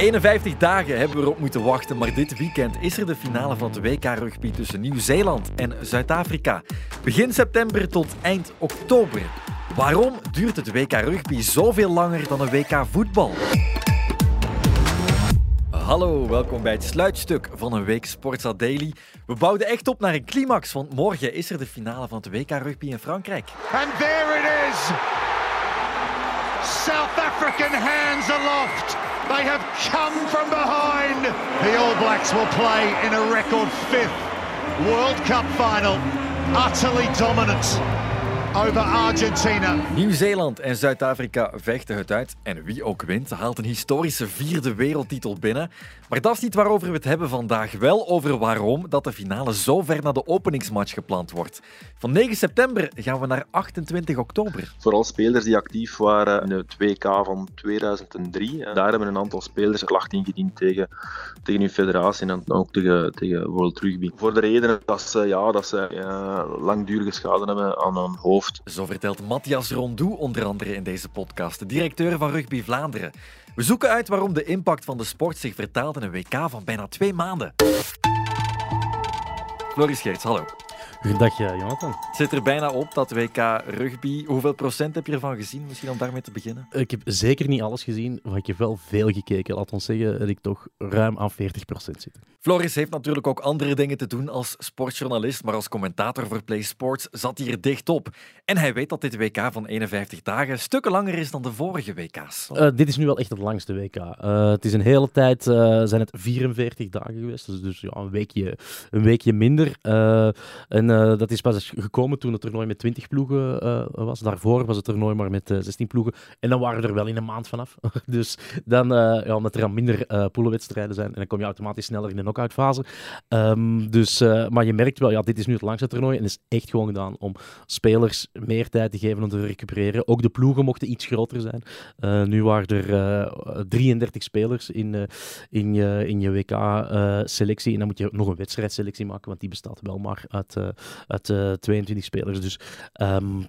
51 dagen hebben we erop moeten wachten, maar dit weekend is er de finale van het WK Rugby tussen Nieuw-Zeeland en Zuid-Afrika. Begin september tot eind oktober. Waarom duurt het WK Rugby zoveel langer dan een WK voetbal? Hallo, welkom bij het sluitstuk van een week Sportsa Daily. We bouwden echt op naar een climax, want morgen is er de finale van het WK Rugby in Frankrijk. And there it is! South African hands aloft. They have come from behind. The All Blacks will play in a record fifth World Cup final. Utterly dominant over Argentina. Nieuw-Zeeland en Zuid-Afrika vechten het uit. En wie ook wint, haalt een historische vierde wereldtitel binnen. Maar dat is niet waarover we het hebben vandaag. Wel over waarom dat de finale zo ver na de openingsmatch gepland wordt. Van 9 september gaan we naar 28 oktober. Vooral spelers die actief waren in het WK van 2003. Daar hebben een aantal spelers klacht ingediend tegen, tegen hun federatie en ook tegen, tegen World Rugby. Voor de reden dat ze, ja, dat ze ja, langdurige schade hebben aan hun hoofd zo vertelt Matthias Rondou onder andere in deze podcast, de directeur van Rugby Vlaanderen. We zoeken uit waarom de impact van de sport zich vertaalt in een WK van bijna twee maanden. Floris Geerts, hallo. Goedendag, Jonathan. Het zit er bijna op, dat WK rugby. Hoeveel procent heb je ervan gezien? Misschien om daarmee te beginnen. Ik heb zeker niet alles gezien, maar ik heb wel veel gekeken. Laat ons zeggen dat ik toch ruim aan 40 procent zit. Floris heeft natuurlijk ook andere dingen te doen als sportjournalist, maar als commentator voor Play Sports zat hij er dicht op. En hij weet dat dit WK van 51 dagen stukken langer is dan de vorige WK's. Uh, dit is nu wel echt het langste WK. Uh, het is een hele tijd, uh, zijn het 44 dagen geweest, dus, dus ja, een, weekje, een weekje minder. en dat is pas gekomen toen het toernooi met 20 ploegen was. Daarvoor was het toernooi maar met 16 ploegen. En dan waren we er wel in een maand vanaf. dus dan, ja, omdat er dan minder poelenwedstrijden zijn, en dan kom je automatisch sneller in de knock-outfase. Um, dus, uh, maar je merkt wel, ja, dit is nu het langste toernooi en is echt gewoon gedaan om spelers meer tijd te geven om te recupereren. Ook de ploegen mochten iets groter zijn. Uh, nu waren er uh, 33 spelers in, in je, in je WK-selectie en dan moet je nog een wedstrijdselectie maken, want die bestaat wel maar uit, uit 22 spelers. Dus um,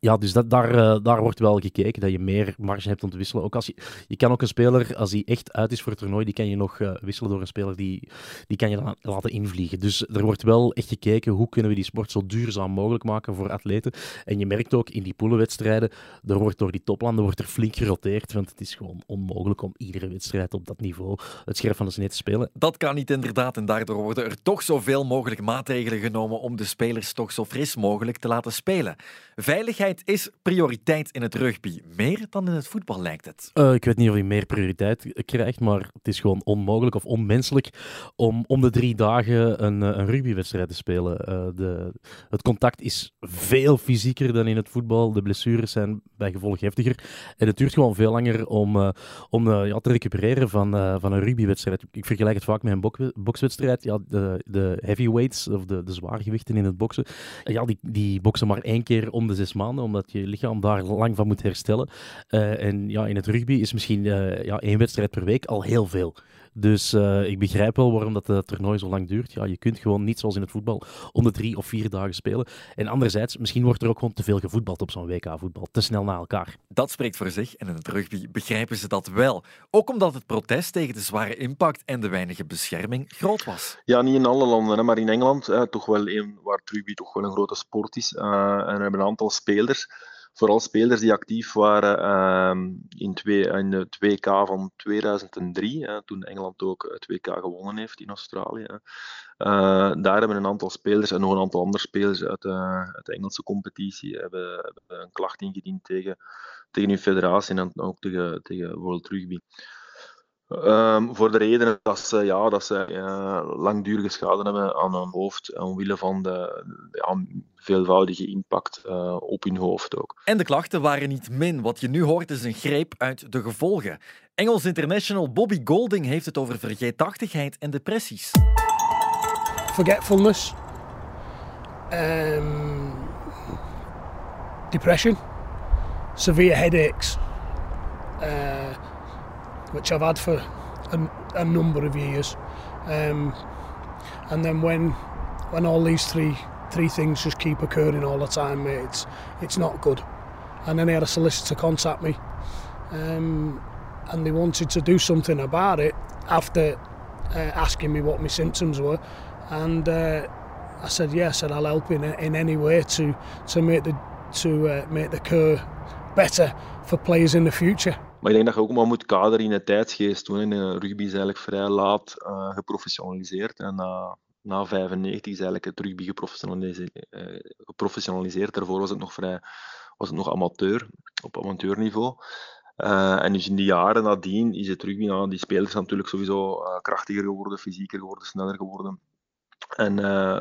ja, dus dat, daar, uh, daar wordt wel gekeken dat je meer marge hebt om te wisselen. Ook als je, je kan ook een speler, als hij echt uit is voor het toernooi, die kan je nog uh, wisselen door een speler die, die kan je dan laten invliegen. Dus er wordt wel echt gekeken hoe kunnen we die sport zo duurzaam mogelijk maken voor atleten. En je merkt ook in die poelenwedstrijden, er wordt door die toplanden wordt er flink geroteerd, want het is gewoon onmogelijk om iedere wedstrijd op dat niveau het scherp van de snee te spelen. Dat kan niet inderdaad en daardoor worden er toch zoveel mogelijk maatregelen genomen om de spelers toch zo fris mogelijk te laten spelen. Veiligheid is prioriteit in het rugby. Meer dan in het voetbal lijkt het. Uh, ik weet niet of hij meer prioriteit krijgt, maar het is gewoon onmogelijk of onmenselijk om om de drie dagen een, een rugbywedstrijd te spelen. Uh, de, het contact is veel fysieker dan in het voetbal. De blessures zijn bij gevolg heftiger. En het duurt gewoon veel langer om, om ja, te recupereren van, van een rugbywedstrijd. Ik vergelijk het vaak met een bok bokswedstrijd. Ja, de, de heavyweights, of de, de zwaargewichten in het boksen, ja, die, die boksen maar één keer om de zes maanden omdat je lichaam daar lang van moet herstellen. Uh, en ja, in het rugby is misschien uh, ja, één wedstrijd per week al heel veel. Dus uh, ik begrijp wel waarom dat het toernooi zo lang duurt. Ja, je kunt gewoon niet zoals in het voetbal om de drie of vier dagen spelen. En anderzijds, misschien wordt er ook gewoon te veel gevoetbald op zo'n WK-voetbal. Te snel na elkaar. Dat spreekt voor zich en in het rugby begrijpen ze dat wel. Ook omdat het protest tegen de zware impact en de weinige bescherming groot was. Ja, niet in alle landen, maar in Engeland eh, toch wel een, waar het rugby toch wel een grote sport is. Uh, en er hebben een aantal spelers vooral spelers die actief waren uh, in, twee, in het WK van 2003, hè, toen Engeland ook het WK gewonnen heeft in Australië. Uh, daar hebben een aantal spelers en nog een aantal andere spelers uit, uh, uit de Engelse competitie hebben, een klacht ingediend tegen, tegen hun federatie en ook tegen, tegen World Rugby. Um, voor de reden dat ze, ja, dat ze uh, langdurige schade hebben aan hun hoofd, omwille van de ja, veelvoudige impact uh, op hun hoofd ook. En de klachten waren niet min. Wat je nu hoort is een greep uit de gevolgen. Engels international Bobby Golding heeft het over vergeetachtigheid en depressies. Forgetfulness, um, depression, severe headaches. Uh, which I've had for a, a number of years. Um, and then when when all these three three things just keep occurring all the time, mate, it's it's not good. And then I had a solicitor contact me, um, and they wanted to do something about it after uh, asking me what my symptoms were, and uh, I said yes, and I'll help in in any way to to make the to uh, make the cure better for players in the future. Maar ik denk dat je ook maar moet kaderen in de tijdsgeest. Toen rugby is eigenlijk vrij laat uh, geprofessionaliseerd. En na, na 95 is eigenlijk het rugby geprofessionaliseerd. Uh, geprofessionaliseerd. Daarvoor was het nog vrij was het nog amateur, op amateurniveau. Uh, en dus in die jaren nadien is het rugby, nou, die spelers natuurlijk sowieso krachtiger geworden, fysieker geworden, sneller geworden. En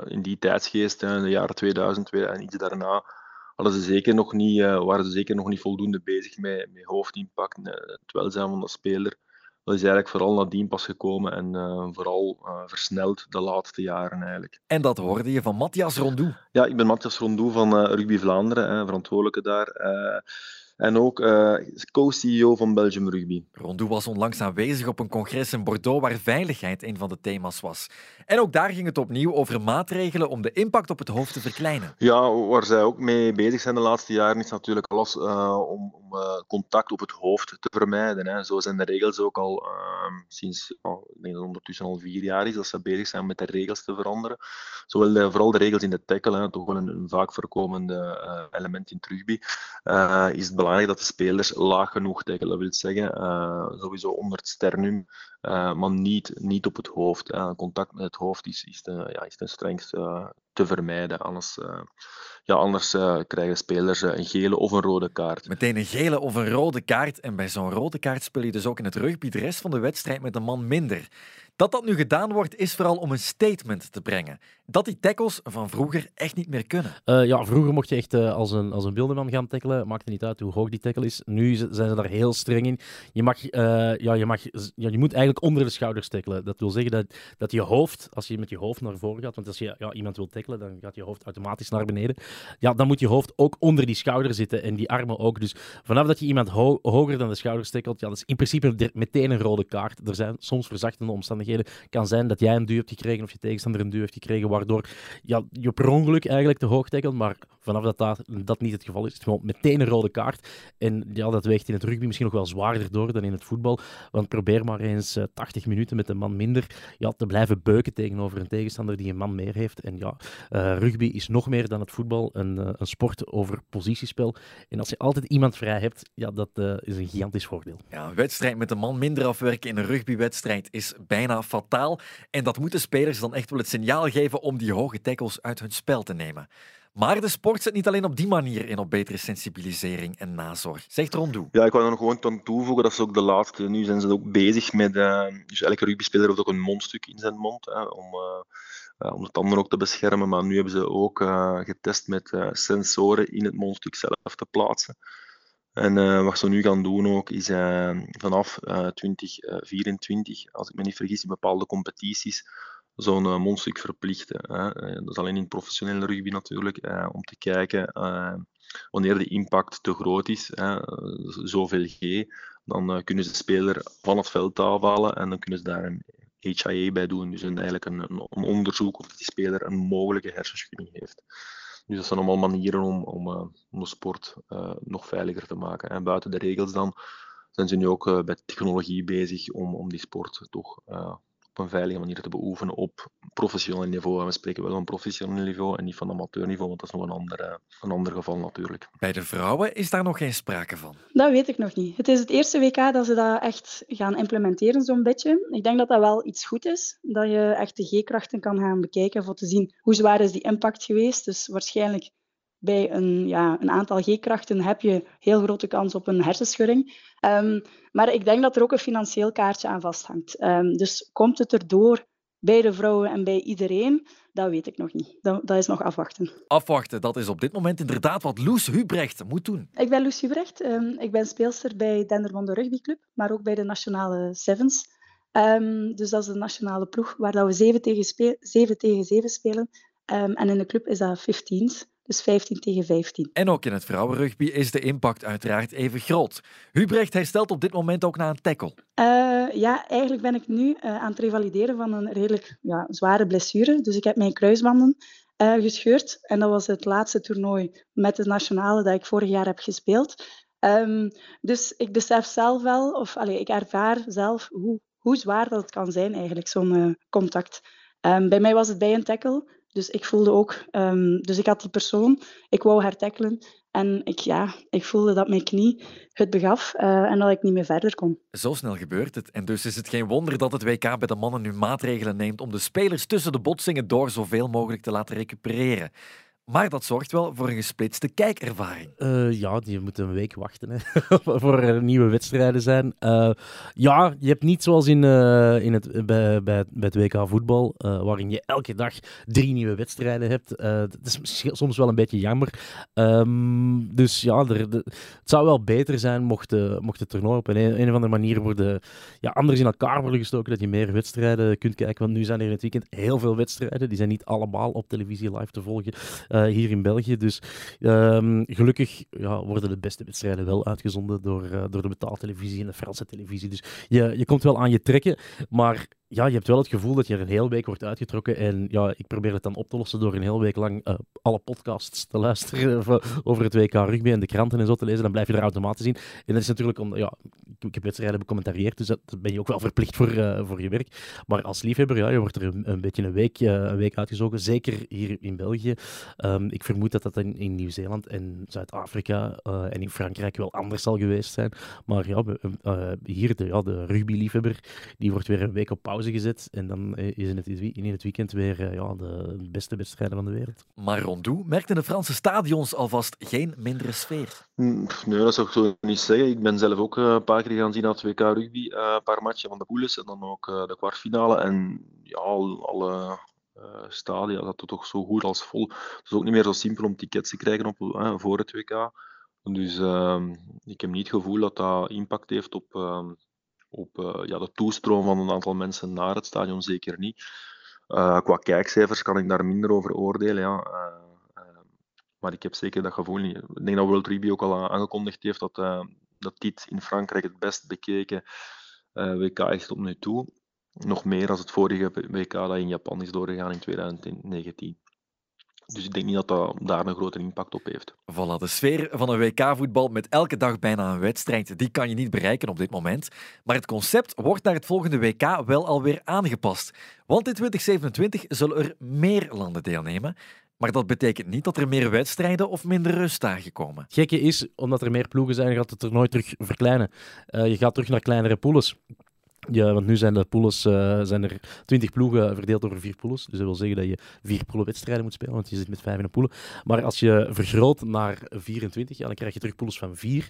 in die tijdsgeest, in de jaren 2000 en iets daarna, hadden ze zeker nog niet, waren ze zeker nog niet voldoende bezig met, met hoofdimpact, het welzijn van de speler. Dat is eigenlijk vooral nadien pas gekomen en uh, vooral uh, versneld de laatste jaren eigenlijk. En dat hoorde je van Matthias Rondou? Ja, ik ben Matthias Rondou van Rugby Vlaanderen, hè, verantwoordelijke daar. En ook uh, co-CEO van Belgium Rugby. Rondou was onlangs aanwezig op een congres in Bordeaux waar veiligheid een van de thema's was. En ook daar ging het opnieuw over maatregelen om de impact op het hoofd te verkleinen. Ja, waar zij ook mee bezig zijn de laatste jaren is natuurlijk alles uh, om, om uh, contact op het hoofd te vermijden. Hè. Zo zijn de regels ook al ehm, sinds, ik denk dat het ondertussen al vier jaar is dat ze bezig zijn met de regels te veranderen. Zowel de, vooral de regels in de tackle, hè, toch wel een, vaak voorkomende element in rugby, is het belangrijk dat de spelers laag genoeg tackelen. Dat wil zeggen, uh, sowieso onder het sternum, uh, maar niet, niet op het hoofd. Uh, contact met het hoofd is, is, de, ja, is ten strengste te vermijden. Anders, ja, anders krijgen spelers een gele of een rode kaart. Meteen een gele of een rode kaart. En bij zo'n rode kaart speel je dus ook in het rugby de rest van de wedstrijd met een man minder. Dat dat nu gedaan wordt, is vooral om een statement te brengen. Dat die tackles van vroeger echt niet meer kunnen. Uh, ja, vroeger mocht je echt uh, als, een, als een wildeman gaan tackelen. Maakte niet uit hoe hoog die tackle is. Nu zijn ze daar heel streng in. Je, mag, uh, ja, je, mag, ja, je moet eigenlijk onder de schouders tackelen. Dat wil zeggen dat, dat je hoofd, als je met je hoofd naar voren gaat, want als je ja, iemand wil tackelen, dan gaat je hoofd automatisch naar beneden. Ja, dan moet je hoofd ook onder die schouder zitten en die armen ook. Dus vanaf dat je iemand ho hoger dan de schouders tackelt, ja, is in principe meteen een rode kaart. Er zijn soms verzachtende omstandigheden kan zijn dat jij een duw hebt gekregen of je tegenstander een duw heeft gekregen, waardoor ja, je per ongeluk eigenlijk te hoog tackelt. Maar vanaf dat, dat niet het geval is, is het gewoon meteen een rode kaart. En ja, dat weegt in het rugby misschien nog wel zwaarder door dan in het voetbal. Want probeer maar eens 80 eh, minuten met een man minder ja, te blijven beuken tegenover een tegenstander die een man meer heeft. En ja, uh, rugby is nog meer dan het voetbal een, uh, een sport over positiespel. En als je altijd iemand vrij hebt, ja, dat is een gigantisch voordeel. Ja, een wedstrijd met een man minder afwerken in een rugbywedstrijd is bijna fataal. En dat moeten spelers dan echt wel het signaal geven om die hoge tackles uit hun spel te nemen. Maar de sport zet niet alleen op die manier in op betere sensibilisering en nazorg. Zegt Rondoe. Ja, ik wil er nog gewoon aan toevoegen. Dat is ook de laatste. Nu zijn ze ook bezig met. Uh, dus elke rugbyspeler heeft ook een mondstuk in zijn mond. Hè, om, uh, om de tanden ook te beschermen. Maar nu hebben ze ook uh, getest met sensoren in het mondstuk zelf te plaatsen. En uh, wat ze nu gaan doen ook, is uh, vanaf uh, 2024, als ik me niet vergis, in bepaalde competities, zo'n mondstuk verplichten. dat is alleen in professionele rugby natuurlijk, om te kijken wanneer de impact te groot is, zoveel G, dan kunnen ze de speler van het veld afhalen en dan kunnen ze daar een HIA bij doen. Dus eigenlijk een, een onderzoek of die speler een mogelijke hersenschudding heeft. Dus dat zijn allemaal manieren om, om, uh, om de sport uh, nog veiliger te maken. En buiten de regels dan zijn ze nu ook uh, bij technologie bezig om, om die sport toch op een veilige manier te beoefenen op professioneel niveau. En we spreken wel van professioneel niveau en niet van amateurniveau, want dat is nog een ander, een ander geval natuurlijk. Bij de vrouwen is daar nog geen sprake van? Dat weet ik nog niet. Het is het eerste WK dat ze dat echt gaan implementeren, zo'n beetje. Ik denk dat dat wel iets goed is, dat je echt de G-krachten kan gaan bekijken voor te zien hoe zwaar is die impact geweest. Dus waarschijnlijk bij een, ja, een aantal G-krachten heb je heel grote kans op een hersenschudding. Um, maar ik denk dat er ook een financieel kaartje aan vasthangt. Um, dus komt het erdoor bij de vrouwen en bij iedereen? Dat weet ik nog niet. Dat, dat, is nog afwachten. Afwachten, dat is op dit moment inderdaad wat Loes Hubrecht moet doen. Ik ben Loes Hubrecht. Um, ik ben speelster bij Dendermonde Rugbyclub, maar ook bij de Nationale Sevens. Dus dat is de nationale ploeg waar dat we 7 tegen, 7 tegen 7 spelen. En in de club is dat 15. Dus 15 tegen 15. En ook in het vrouwenrugby is de impact uiteraard even groot. Hubrecht herstelt op dit moment ook na een tackle. Uh, ja, eigenlijk ben ik nu uh, aan het revalideren van een redelijk ja, zware blessure. Dus ik heb mijn kruisbanden uh, gescheurd. En dat was het laatste toernooi met de nationale dat ik vorig jaar heb gespeeld. Ehm, dus ik besef zelf wel, of allee, ik ervaar zelf hoe, hoe zwaar dat het kan zijn eigenlijk, zo'n contact. Um, bij mij was het bij een tackle, dus ik voelde ook... Um, dus ik had die persoon, ik wou haar tackelen. En ik, ja, ik voelde dat mijn knie het begaf uh, en dat ik niet meer verder kon. Zo snel gebeurt het. En dus is het geen wonder dat het WK bij de mannen nu maatregelen neemt om de spelers tussen de botsingen door zoveel mogelijk te laten recupereren. Maar dat zorgt wel voor een gesplitste kijkervaring. Uh, ja, je moet een week wachten voor er nieuwe wedstrijden zijn. Uh, ja, je hebt niet zoals in, uh, in het, bij, bij, het WK voetbal, waarin je elke dag drie nieuwe wedstrijden hebt. dat is soms wel een beetje jammer. Um, dus ja, er, de, het zou wel beter zijn mocht, mocht het toernooi op een, een of andere manier worden, ja, anders in elkaar worden gestoken, dat je meer wedstrijden kunt kijken. Want nu zijn er in het weekend heel veel wedstrijden. Die zijn niet allemaal op televisie live te volgen. Uh, hier in België. Dus um, gelukkig ja, worden de beste wedstrijden wel uitgezonden door, uh, door de betaaltelevisie en de Franse televisie. Dus je, je komt wel aan je trekken, maar ja, je hebt wel het gevoel dat je er een hele week wordt uitgetrokken. En ja, ik probeer het dan op te lossen door een hele week lang uh, alle podcasts te luisteren over het WK rugby en de kranten en zo te lezen. Dan blijf je er automatisch in. En dat is natuurlijk, om, ja, ik heb wedstrijden becommentarieerd, dus dat ben je ook wel verplicht voor, uh, voor je werk. Maar als liefhebber, ja, je wordt er een, beetje een week, uh, een week uitgezogen. Zeker hier in België. Um, ik vermoed dat dat in, in Nieuw-Zeeland en Zuid-Afrika en in Frankrijk wel anders zal geweest zijn. Maar ja, hier, de, ja, de rugby-liefhebber, die wordt weer een week op pauze gezet. En dan is in het, in het weekend weer eh, ja, de beste wedstrijden van de wereld. Maar Rondoux merkte de Franse stadions alvast geen mindere sfeer. Mm, nee, dat zou ik zo niet zeggen. Ik ben zelf ook eh, een paar keer gaan zien aan het WK Rugby. Eh, een paar matchen van de poules en dan ook de kwartfinale. En ja, alle uh, stadia dat toch zo goed als vol. Het is ook niet meer zo simpel om tickets te krijgen op, uh, voor het WK. Dus uh, ik heb niet het gevoel dat dat impact heeft op, ehm, op uh, ja, de toestroom van een aantal mensen naar het stadion zeker niet. Uh, qua kijkcijfers kan ik daar minder over oordelen. Ja. Uh, maar ik heb zeker dat gevoel niet. Ik denk dat World Rugby ook al aangekondigd heeft dat, dat dit in Frankrijk het best bekeken WK is tot nu toe. Nog meer dan het vorige WK dat in Japan is doorgegaan in 2019. Dus ik denk niet dat dat daar een grote impact op heeft. Voilà, de sfeer van een WK-voetbal met elke dag bijna een wedstrijd, die kan je niet bereiken op dit moment. Maar het concept wordt naar het volgende WK wel alweer aangepast. Want in 2027 zullen er meer landen deelnemen. Maar dat betekent niet dat er meer wedstrijden of minder rustdagen komen. gekke is, omdat er meer ploegen zijn, gaat het toernooi terug verkleinen. Uh, je gaat terug naar kleinere pools. Ja, want nu zijn de pools, uh, zijn er 20 ploegen verdeeld over vier pools. Dus dat wil zeggen dat je vier poolwedstrijden moet spelen, want je zit met vijf in een pool. Maar als je vergroot naar 24, ja, dan krijg je terug pools van vier.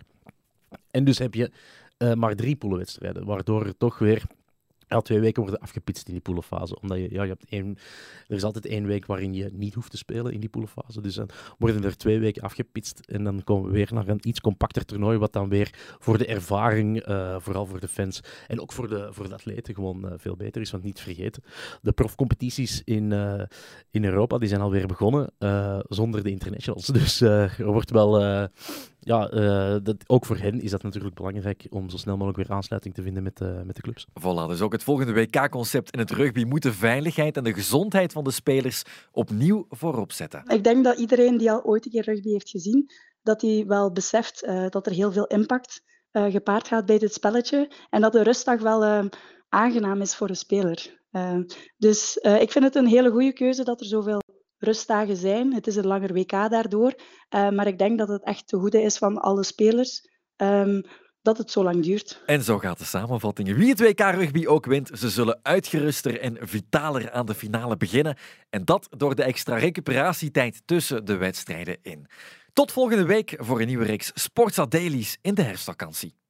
En dus heb je uh, maar drie poolwedstrijden, waardoor er toch weer al twee weken worden afgepitst in die poolfase. Omdat je, ja, je hebt één, er is altijd één week waarin je niet hoeft te spelen in die poolfase. Dus dan worden er twee weken afgepitst en dan komen we weer naar een iets compacter toernooi, wat dan weer voor de ervaring, uh, vooral voor de fans en ook voor de, voor de atleten gewoon uh, veel beter is. Want niet vergeten, de profcompetities in, uh, in Europa die zijn alweer begonnen zonder de internationals. Dus er wordt wel ja, uh, dat, ook voor hen is dat natuurlijk belangrijk om zo snel mogelijk weer aansluiting te vinden met, uh, met de clubs. Voilà, dus ook het volgende WK-concept in het rugby moet de veiligheid en de gezondheid van de spelers opnieuw voorop zetten. Ik denk dat iedereen die al ooit een keer rugby heeft gezien, dat hij wel beseft uh, dat er heel veel impact gepaard gaat bij dit spelletje en dat de rustdag wel aangenaam is voor een speler. dus ik vind het een hele goede keuze dat er zoveel rustdagen zijn. Het is een langer WK daardoor. Uh, maar ik denk dat het echt te goede is van alle spelers. Um, dat het zo lang duurt. En zo gaat de samenvatting. Wie het WK Rugby ook wint, ze zullen uitgeruster en vitaler aan de finale beginnen. En dat door de extra recuperatietijd tussen de wedstrijden in. Tot volgende week voor een nieuwe reeks Sportsa Dailies in de herfstvakantie.